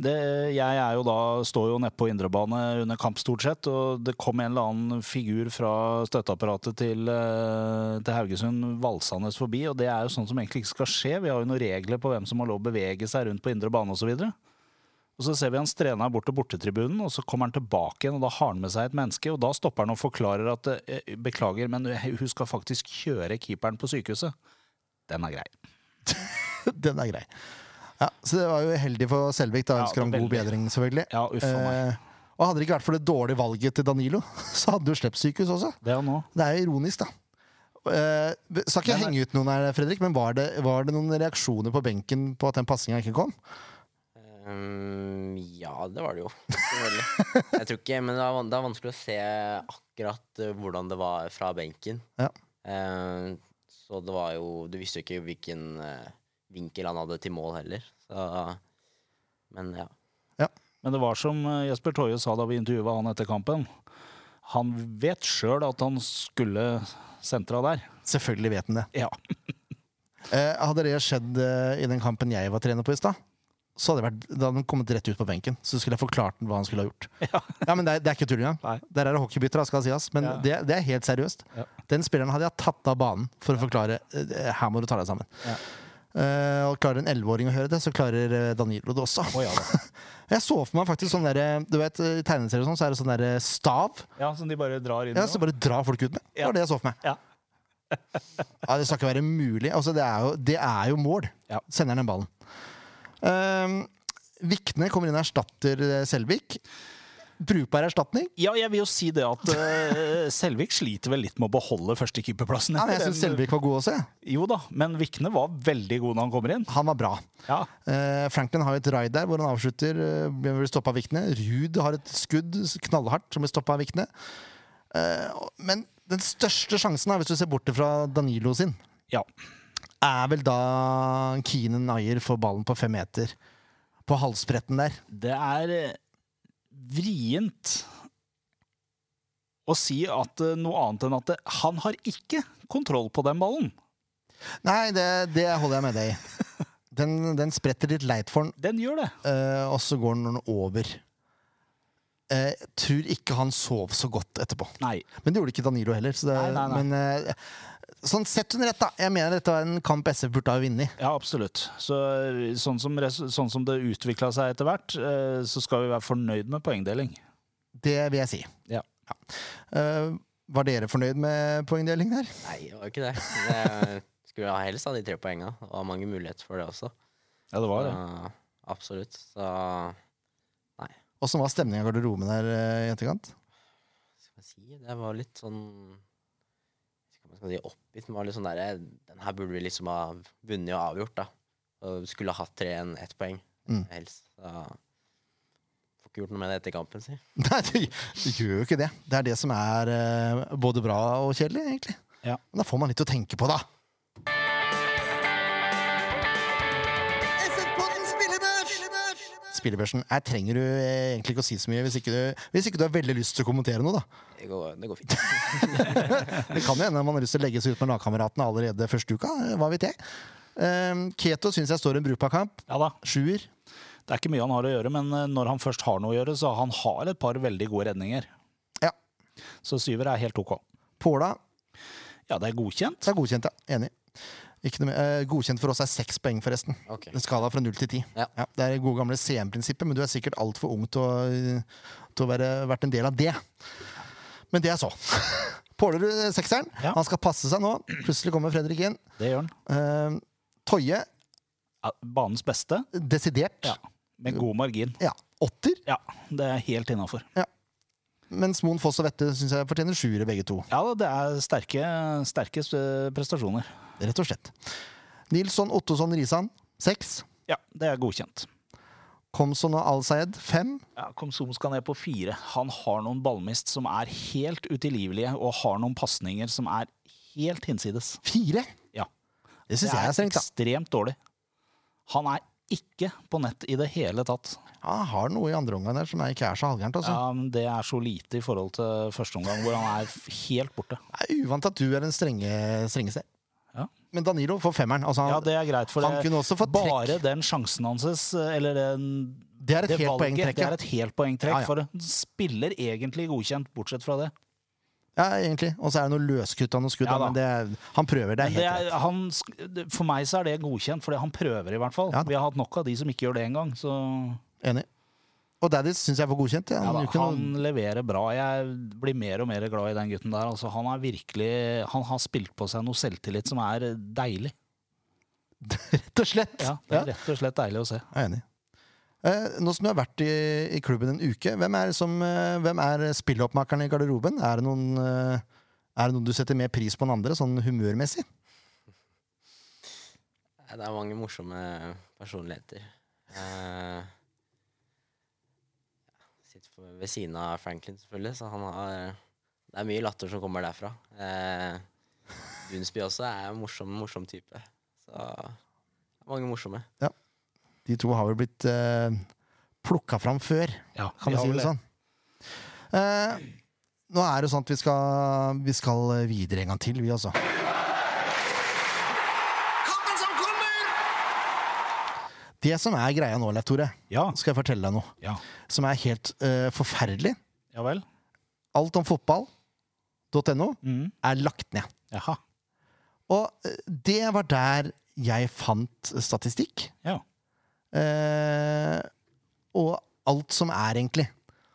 det, Jeg er jo da, står jo nede på indrebane under kamp stort sett, og det kom en eller annen figur fra støtteapparatet til, eh, til Haugesund valsende forbi, og det er jo sånn som egentlig ikke skal skje. Vi har jo noen regler på hvem som har lov å bevege seg rundt på indre bane osv. Og så ser vi han strena bort til bortetribunen, og så kommer han tilbake igjen, og da har han med seg et menneske, og da stopper han og forklarer at eh, beklager, men hun skal faktisk kjøre keeperen på sykehuset. Den er grei. (laughs) Den er grei. Ja, så det var jo heldig for Selvik. Da Ja, ønsker han er god bedring, selvfølgelig. Ja, uff meg. Eh, og hadde det ikke vært for det dårlige valget til Danilo, (laughs) så hadde du sluppet sykehus også. Det er han nå. Det er jo ironisk, da. Eh, skal ikke Men- henge ut noen her, Fredrik, men var det, var det noen reaksjoner på benken på at den passinga ikke kom? Ehm, ja, det var det jo. (laughs) Selvfølgelig. Jeg tror ikke, men det er, det er vanskelig å se akkurat eh, hvordan det var fra benken. Ja. Ehm, så det var jo Du visste jo ikke hvilken uh, vinkel han hadde til mål heller. Så, men ja. Men det var som eh, Jesper Toje sa da vi intervjua han etter kampen. Han vet sjøl at han skulle sentra der. Selvfølgelig vet han det. Ja. uh, (laughs) hadde det skjedd i den kampen jeg var trener på i stad, så hadde, det vært, da hadde han kommet rett ut på benken. Så skulle jeg forklart hva han skulle ha gjort. (laughs) Ja. Ja, men det er, det er ikke tull engang. Der er det hockeybytter, skal sies. Men Ja. det, det er helt seriøst. Den spilleren hadde jeg tatt av banen for å forklare eh, her må du ta deg sammen. Ja. Eh, og klarer en elleveåring å høre det, så klarer eh, Danilo det også. Oh, ja da. (laughs) Jeg så for meg faktisk sånn Du vet, i tegneserier sånn, så er det sånn der stav. Ja, Som de bare drar inn Ja, så bare drar folk ut med. Det var det jeg så for meg. Ja. (laughs) Ja, det skal ikke være mulig. Altså, det er jo, det er jo mål. Sender han den ballen. Um, Vikne kommer inn og erstatter eh, Selvik. Brukbar erstatning. Ja, jeg vil jo si det at uh, (laughs) Selvik sliter vel litt med å beholde førstekeeperplassen. Ja, jeg syns Selvik var god også. se. Jo da, men Vikne var veldig god når han kommer inn. Han var bra. Ja, Uh, Franklin har et raid der hvor han avslutter. Uh, blir stoppa av Vikne. Ruud har et skudd knallhardt som blir stoppa av Vikne. Uh, men den største sjansen, er hvis du ser bort fra Danilo sin, ja. Er vel da Keenan Ayer får ballen på fem meter. På halsbretten der. Det er eh, vrient å si at eh, noe annet enn at det, han har ikke kontroll på den ballen. Nei, det, det holder jeg med deg i. (laughs) Den, den spretter litt leit for han, Den gjør det. Uh, og så går den over. Jeg Jeg tror ikke han sov så godt etterpå. Nei. Men det gjorde ikke Danilo heller. Så det, Nei, nei, nei. Men eh, sånn sett under ett, da. Jeg mener dette var en kamp SF burde ha vunnet. Ja, absolutt. Så, eh, sånn, som, sånn som det utvikla seg etter hvert, eh, så skal vi være fornøyd med poengdeling. Det vil jeg si. Ja. Eh, var dere fornøyd med poengdeling der? Nei, det var ikke det. det (laughs) skulle ha helst ha de tre poenga. Og ha mange muligheter for det også. Ja, det var det. Så, absolutt. Så Åssen var stemninga i garderoben der i etterkant? skal jeg si, det var litt sånn Hva si, oppgitt. men var litt sånn der, Den her burde vi liksom ha vunnet og avgjort, da. Og skulle ha hatt tre enn ett poeng, Mm. helst. Så får ikke gjort noe med det etter kampen, si. (laughs) Nei, det, du, gjør jo ikke det. Det er det som er eh, både bra og kjedelig, egentlig. Ja. Men da får man litt å tenke på, da. Spillebørsen. Her trenger du eh, egentlig ikke å si så mye hvis ikke, du, hvis ikke du har veldig lyst til å kommentere noe. da. Det går, det går fint. (laughs) Det kan jo hende man har lyst til å legge seg ut med lagkameratene allerede første uka. eh, Hva vet jeg. Eh, Keto syns jeg står en brukbar kamp. Ja da. Sjuer. Det er ikke mye han har å gjøre, men eh, når han først har noe å gjøre, så han har et par veldig gode redninger. Ja. Så syver er helt OK. Påla. Ja, det er godkjent. Det er godkjent, ja. Enig. Ikke noe, eh, godkjent for oss er seks poeng, forresten. Okay. En skala fra null til ti. Ja. det er det gode gamle CM-prinsippet, men du er sikkert altfor ung til å, til å være, vært en del av det. Men det er så. (laughs) Pålerud sekseren. Ja. Han skal passe seg nå. Plutselig kommer Fredrik inn. Det gjør han. Eh, Toje, Ja, banens beste, desidert. Ja. med god margin. Ja, Åtter. Ja, det er helt innafor. Mens Moen Foss og Vette synes jeg fortjener sjuere, begge to. Ja, det er sterke, sterke eh, prestasjoner. Rett og slett. Nilsson Ottosson Risan, seks. Ja, det er godkjent. Komson og Al-Sayed, fem. Ja, Komsom skal ned på fire. Han har noen ballmist som er helt utilgivelige, og har noen pasninger som er helt hinsides. Fire? Ja. Det syns jeg er strengt, da. ekstremt dårlig. Han er ikke på nett i det hele tatt. Han har noe i andre omgang der som er ikke er så halvgærent. Altså. Ja, men det er så lite i forhold til første omgang, hvor han er helt borte. Det er uvant at du er den strenge, strengeste. Ja. Men Danilo får femmeren. Altså, han, Ja, det er greit, for han det, kunne også fått bare den sjansen hans, eller den, Det er et det helt valget, det er et helt poengtrekk. Ja, ja. For spiller egentlig godkjent, bortsett fra det. Ja, egentlig. Og så er det noe løskutt av noen skudd. Ja, da, men det han prøver. Det er helt det er, han, for meg så er det godkjent, fordi han prøver i hvert fall. Ja. Vi har hatt nok av de som ikke gjør det engang. Så Enig. Og Daddies syns jeg får godkjent. Ja. da, han noen... leverer bra. Jeg blir mer og mer glad i den gutten der. Altså, han, virkelig, han har spilt på seg noe selvtillit som er deilig. (laughs) rett og slett. Ja, det er rett og slett deilig å se. jeg er enig. Eh, nå som du har vært i, i klubben en uke, hvem er, som, eh, hvem er spilloppmakeren i garderoben? Er det, noen, eh, er det noen du setter mer pris på enn andre, sånn humørmessig? Det er mange morsomme personligheter. Eh, sitter ved siden av Franklin, selvfølgelig, så han har Det er mye latter som kommer derfra. Eh, Dunsby også er en morsom, morsom type. Så det er mange morsomme. De to har vel blitt uh, plukka fram før, Ja, kan vi si det sånn. Uh, nå er det sånn at vi skal, vi skal videre en gang til, vi altså. Kampen som kommer! Det som er greia nå, Leif Tore, Ja, skal jeg fortelle deg noe ja. som er helt uh, forferdelig. ja vel. Alt om fotball.no mm. er lagt ned. Jaha. Og eh, det var der jeg fant statistikk. Ja. Eh, og alt som er, egentlig.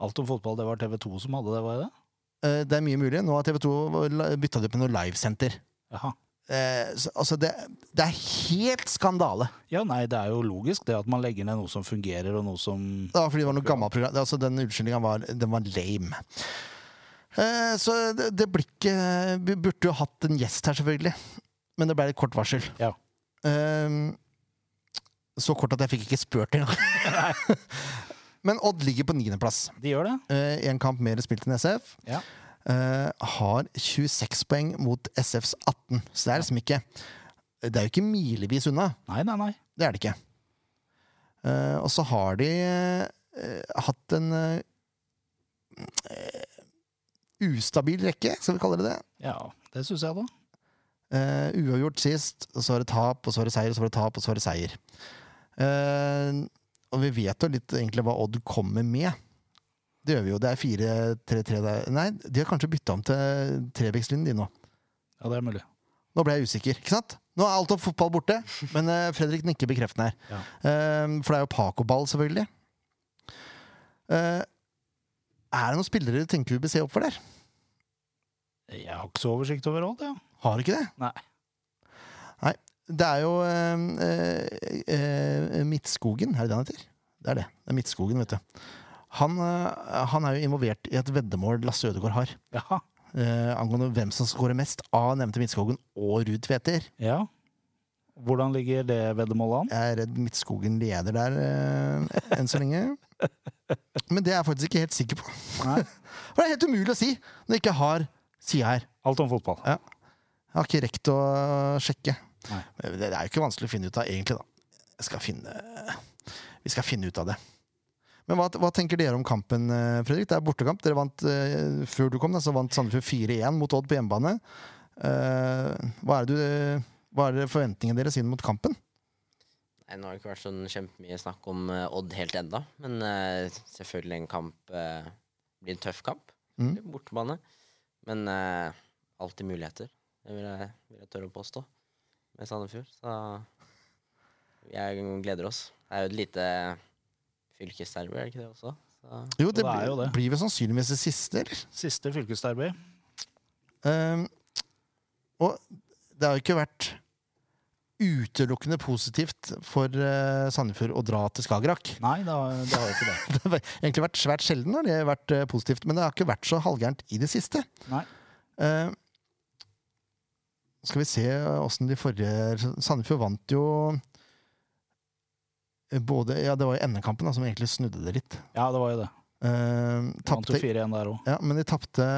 Alt om fotball, det var TV 2 som hadde det, var det? Eh, det er mye mulig. Nå har TV 2 bytta det på noe livesenter. Eh, altså, det, det er helt skandale. Ja, nei, det er jo logisk det at man legger ned noe som fungerer, og noe som Ja, fordi det var noe gammelt program. Altså, den unnskyldninga var, den var lame. Eh, så det, det blir ikke Vi burde jo hatt en gjest her, selvfølgelig. Men det ble litt kort varsel. Ja. Eh, så kort at jeg fikk ikke spurt engang. Men Odd ligger på niendeplass. De gjør det? Én kamp mer spilt enn SF. Ja. Eh, har 26 poeng mot SFs 18. Så det er liksom ikke Det er jo ikke milevis unna. Nei, nei, nei. Det er det ikke. Eh, og så har de eh, hatt en eh, ustabil rekke, skal vi kalle det det. Ja, det syns jeg, da. Uh, uavgjort sist, og så var det tap, og så var det seier, og så var det tap, og så var det seier. Eh, og vi vet jo litt egentlig hva Odd kommer med. Det gjør vi jo. Det er 4-3-3 der. Nei, de har kanskje bytta om til trevekslinjen de nå. Ja, det er mulig. Nå ble jeg usikker. ikke sant? Nå er alt om fotball borte, men eh, Fredrik nikker bekreftende her. Ja. Eh, for det er jo Paco-ball, selvfølgelig. Er det noen spillere du tenker vi bør se opp for der? Jeg har ikke så oversikt over alt, ja. Har du ikke det? Nei. Nei. Det er jo eh, eh, eh, Midtskogen, er det det han heter? Det er det. Det er Midtskogen, vet du. Han, eh, han er jo involvert i et veddemål Lasse Ødegaard har. Jaha. eh, angående hvem som skårer mest av nevnte Midtskogen og Ruud Tveter. Ja. Hvordan ligger det veddemålet an? Jeg er redd Midtskogen leder der eh, enn så lenge. Men det er jeg faktisk ikke helt sikker på. Nei. (laughs) For det er helt umulig å si når jeg ikke har sida her. Alt om fotball. Jeg har ikke rekt å sjekke. Nei. Det er jo ikke vanskelig å finne ut av, egentlig. da. Jeg skal finne, vi skal finne ut av det. Men hva, hva tenker dere om kampen, eh, Fredrik? Det er bortekamp. Dere vant, eh, Før du kom, da, så vant Sandefjord 4-1 mot Odd på hjemmebane. Eh, hva er det hva er det forventningene deres inn mot kampen? Nei, nå har det ikke vært sånn kjempemye snakk om Odd helt enda, men eh, selvfølgelig en kamp blir en tøff kamp. Mm. Bortebane. Men uh, alltid muligheter, det vil jeg, vil jeg tørre å påstå, med Sandefjord. Så jeg gleder oss. Det er jo et lite fylkesderby, er det ikke det også? Så, Jo, det, det jo det. blir vel sannsynligvis det siste, eller? Siste fylkesderby. Um, og det har jo ikke vært utelukkende positivt for uh, Sandefjord å dra til Skagerrak. Nei, det har, det har jo ikke det. (laughs) Det har egentlig vært svært sjelden har det har vært uh, positivt, men det har ikke vært så halvgærent i det siste. Nei. Eh, skal vi se åssen de forrige Sandefjord vant jo eh, både Ja, det var jo NM-kampen som egentlig snudde det litt. Ja, det var jo det. Eh, tapte, jo 4-1 der òg. ja, men de tapte,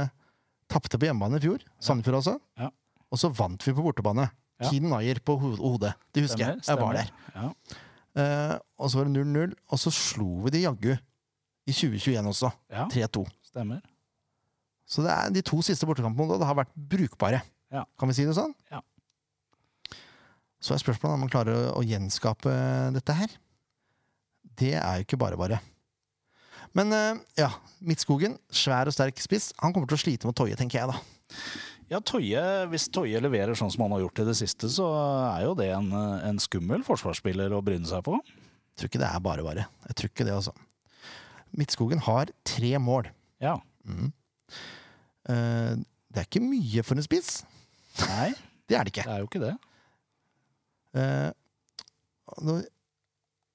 på hjemmebane i fjor. Sandefjord altså. Ja. Og så vant vi på bortebane. Ja. Keen Nayer på ho- hodet. Det husker jeg. Jeg var der. Ja. Eh, og så var det 0-0, og så slo vi de jaggu i 2021 også. ja, 3-2. stemmer. Så det er, de to siste bortekampene og det har vært brukbare. Ja. Kan vi si det sånn? Ja. Så er spørsmålet om man klarer å, gjenskape dette her. Det er jo ikke bare bare. Men eh, ja, Midtskogen, svær og sterk spiss. Han kommer til å slite med Toje, tenker jeg da. Ja, Toye, Hvis Toje leverer sånn som han har gjort i det siste, så er jo det en, en skummel forsvarsspiller å bryne seg på. Jeg tror ikke det er bare bare. Jeg tror ikke det, altså. Midtskogen har tre mål. Ja. Mm. Det er ikke mye for en spiss. Nei, Det er det ikke. det er jo ikke det. Uh,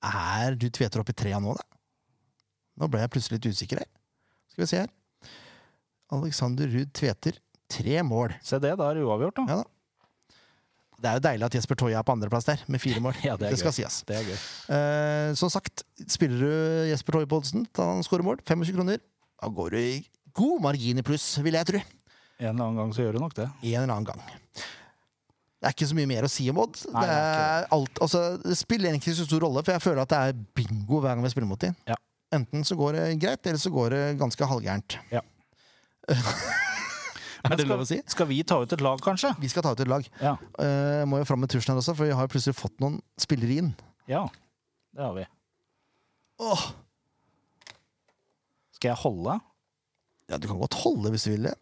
er du Tveter opp i trea nå, da? Nå ble jeg plutselig litt usikker her. Skal vi se her. Alexander Ruud Tveter, tre mål. Se det, da er det uavgjort, da. Ja da. Det er jo deilig at Jesper Toje er på andreplass der, med fire mål. (laughs) Ja, det er skal sies. Det er gøy. Eh, som sagt, spiller du Jesper Toje på oddsen til han skårer mål, 25 kroner, da går du i god margin i pluss, vil jeg tro. En eller annen gang så gjør du nok det. En eller annen gang. Det er ikke så mye mer å si om Odd. Nei, det, alt, altså, det spiller egentlig ikke så stor rolle, for jeg føler at det er bingo hver gang vi spiller mot dem. Ja. Enten så går det greit, eller så går det ganske halvgærent. Ja. (laughs) Men det skal, si? Skal vi ta ut et lag, kanskje? Vi skal ta ut et lag. Ja. Uh, må jo fram med tusjen her også, for vi har jo plutselig fått noen spillere inn. Ja, det har vi. Åh, Skal jeg holde? ja, du kan godt holde hvis du vil det.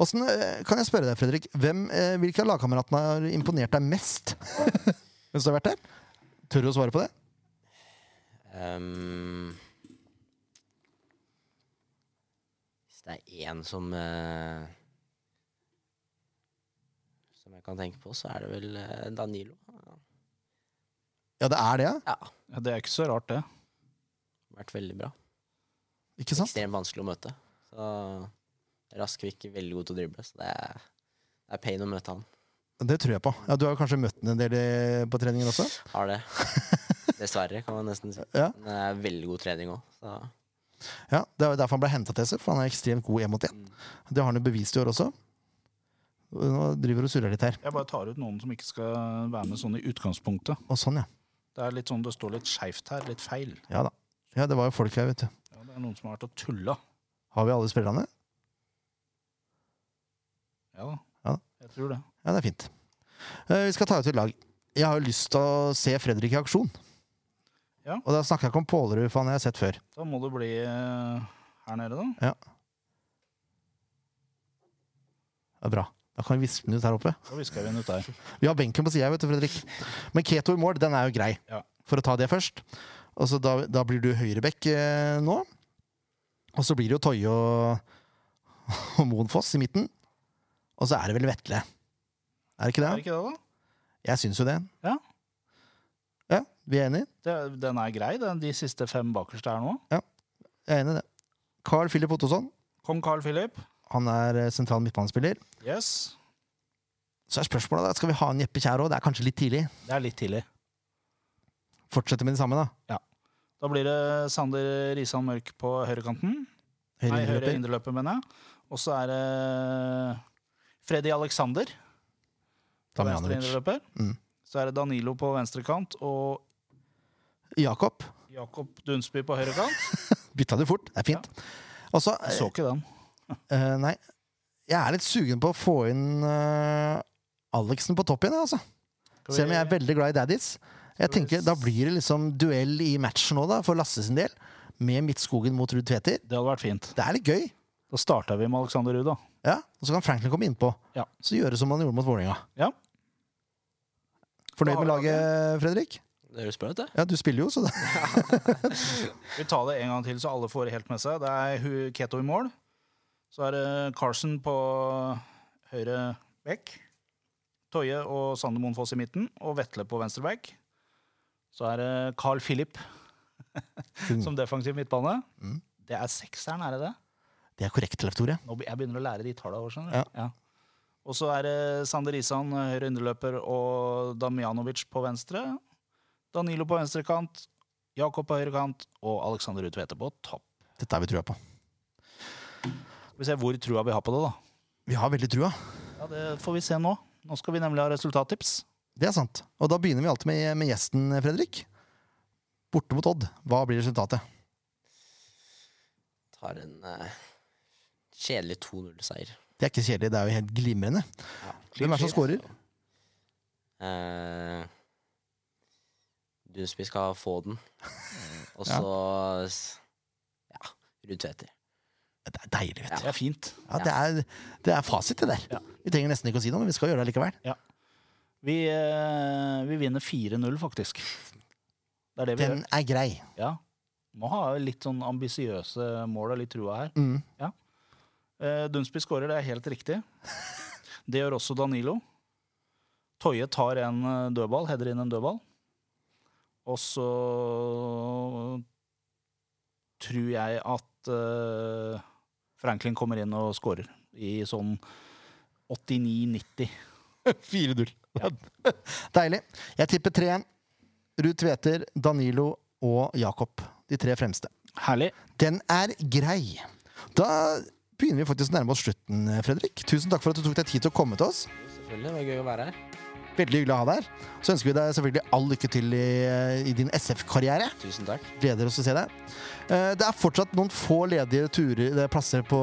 Åssen, eh, kan jeg spørre deg, Fredrik, hvem, eh, hvilke av lagkameratene har imponert deg mest (laughs) mens du har vært der? Tør du å svare på det? Um, hvis det er én som uh, Som jeg kan tenke på, så er det vel uh, Danilo. Ja, det er det, ja. Ja, Ja, det er ikke så rart, det. vært veldig bra. Ikke sant? Ekstremt vanskelig å møte. Så Raskvik er veldig god til å drible, så det er, det er pain å møte han. Det tror jeg på. Ja, Du har kanskje møtt den en del på treninger også? Har det. (laughs) Dessverre, kan man nesten si. Ja. Men det er veldig god trening òg, Ja, Det er derfor han ble henta til SF, for han er ekstremt god én mot én. Det har han jo bevist i år også. Nå driver du og surrer litt her. Jeg bare tar ut noen som ikke skal være med sånn i utgangspunktet. Og sånn, ja. Det er litt sånn, det står litt skeivt her, litt feil. Ja da. Ja, det var jo folk her, vet du. Ja, det er noen som har vært og tulla. Har vi alle spillerne? Ja da. Ja. Jeg tror det. Ja, det er fint. Uh, vi skal ta ut et lag. Jeg har jo lyst til å se Fredrik i aksjon. Ja. Og da snakker jeg ikke om Pålerud, for han har sett før. Da må du bli uh, her nede, da. Ja. Det er bra. Da kan vi vispe den ut her oppe. Da visker vi den ut der. Vi har benken på sida, vet du, Fredrik. Men Keto i mål, den er jo grei. Ja. For å ta det først. Og så da, da blir du høyrebekk eh, nå. Og så blir det jo Toje og, (laughs) og Moen Foss i midten. Og så er det vel Vetle. Er det ikke Er det? det ikke det, da? Jeg syns jo det. Ja. Ja, Vi er enige? Det, den er grei, den, de siste fem bakerste her nå. Ja. Jeg er enig i det. Carl Philip Ottosson. Kong Carl Philip. Han er eh, sentral midtbanespiller. Yes. Så er spørsmålet da, skal vi ha en Jeppe Kjær òg. Det er kanskje litt tidlig. Det er litt tidlig. Fortsette med de samme, da. Ja. Da blir det Sander Risan Mørk på høyrekanten. Nei, høyre indreløper, mener jeg. Og så er det Freddy Alexander indreløper. Mm. Så er det Danilo på venstre kant og Jakob. Jakob Dunsby på høyre kant. (laughs) Bytta du fort. Det er fint. Ja. Også, Jeg så ikke den. uh, Nei. Jeg er litt sugen på å få inn uh, Alexen på topp igjen, altså. Vi... Selv om jeg er veldig glad i daddies. Jeg vi tenker, Da blir det liksom duell i matchen nå, da, for Lasse sin del. Med Midtskogen mot Ruud Tveter. Det hadde vært fint. Det er litt gøy. Da starta vi med Alexander Ruud, da. Ja, Og så kan Franklin komme innpå. Ja. Så gjøre som han gjorde mot Vålerenga. Ja. Fornøyd med laget, Fredrik? Det er bra ut, det. Ja, du spiller jo, så det (laughs) Vi tar det en gang til, så alle får det helt med seg. Det er Keto i mål. Så er det Carson på høyre back. Toje og Sander Monfoss i midten. Og Vetle på venstre back. Så er det Carl Philip (laughs) som defensiv midtbane. Mm. Det er sekseren, er det det? Det er korrekt, Leif Tore. Nå, jeg begynner å lære de tallene. òg, skjønner du. Ja. Og så er det Sander Isan, høyre underløper, og Damjanovic på venstre. Danilo på venstre kant, Jakob på høyre kant og Alexander Utvete på topp. Dette har vi trua på. Skal vi se hvor trua vi har på det, da. Vi har veldig trua. Ja, Det får vi se nå. Nå skal vi nemlig ha resultattips. Det er sant. Og da begynner vi alltid med, med gjesten, Fredrik. Borte mot Odd. Hva blir resultatet? Tar en eh, kjedelig 2-0-seier. Det er ikke kjedelig, det er jo helt glimrende. Ja. Hvem er det som scorer? Uh, Dunsby skal få den. Og så Ja, Ja, Ruud Tveter. Det er deilig, vet du. Det er fint. Ja, det, er, det er fasit, det der. Ja. Vi trenger nesten ikke å si noe, men vi skal gjøre det likevel. Vi, eh, vi vinner 4-0, faktisk. Det er det vi Den gjør. er grei. Ja. Må ha litt sånn ambisiøse mål og litt trua her. Mm. Eh, Dunsby skårer, det er helt riktig. Det gjør også Danilo. Toje tar en eh, dødball, header inn en dødball. Og så tror jeg at eh, Franklin kommer inn og skårer i sånn 89-90. 4-0. (laughs) (laughs) Deilig. Jeg tipper 3-1. Ruud Tveter, Danilo og Jakob. De tre fremste. Herlig. Den er grei. Da begynner vi faktisk å nærme oss slutten, Fredrik. Tusen takk for at du tok deg tid til å komme til oss. Selvfølgelig. Det var gøy å være her. Veldig hyggelig å ha deg her. Så ønsker vi deg selvfølgelig all lykke til i, i din SF-karriere. Tusen takk. Gleder oss til å se deg. Eh, Det er fortsatt noen få ledige turer, er plasser på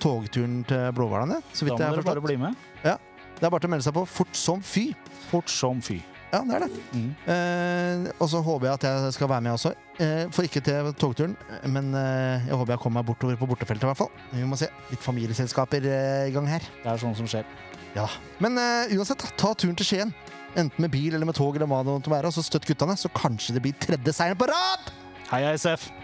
togturen til Blåhvalene. Da må dere bare bli med. Ja. Det er bare til å melde seg på fort som fy. Fort som fy. Ja, det er det. Mm. Eh, og så håper jeg at jeg skal være med også. Eh, for ikke til togturen, men eh, jeg håper jeg kommer meg bortover på bortefeltet i hvert fall. Vi må se. Litt familieselskaper eh, i gang her. Det er sånn som skjer. Ja. Men eh, uansett, da, ta turen til Skien. Enten med bil eller med tog eller hva det måtte være, og så støtt guttene, så kanskje det blir tredje seieren på rad! Hei, hei, SF!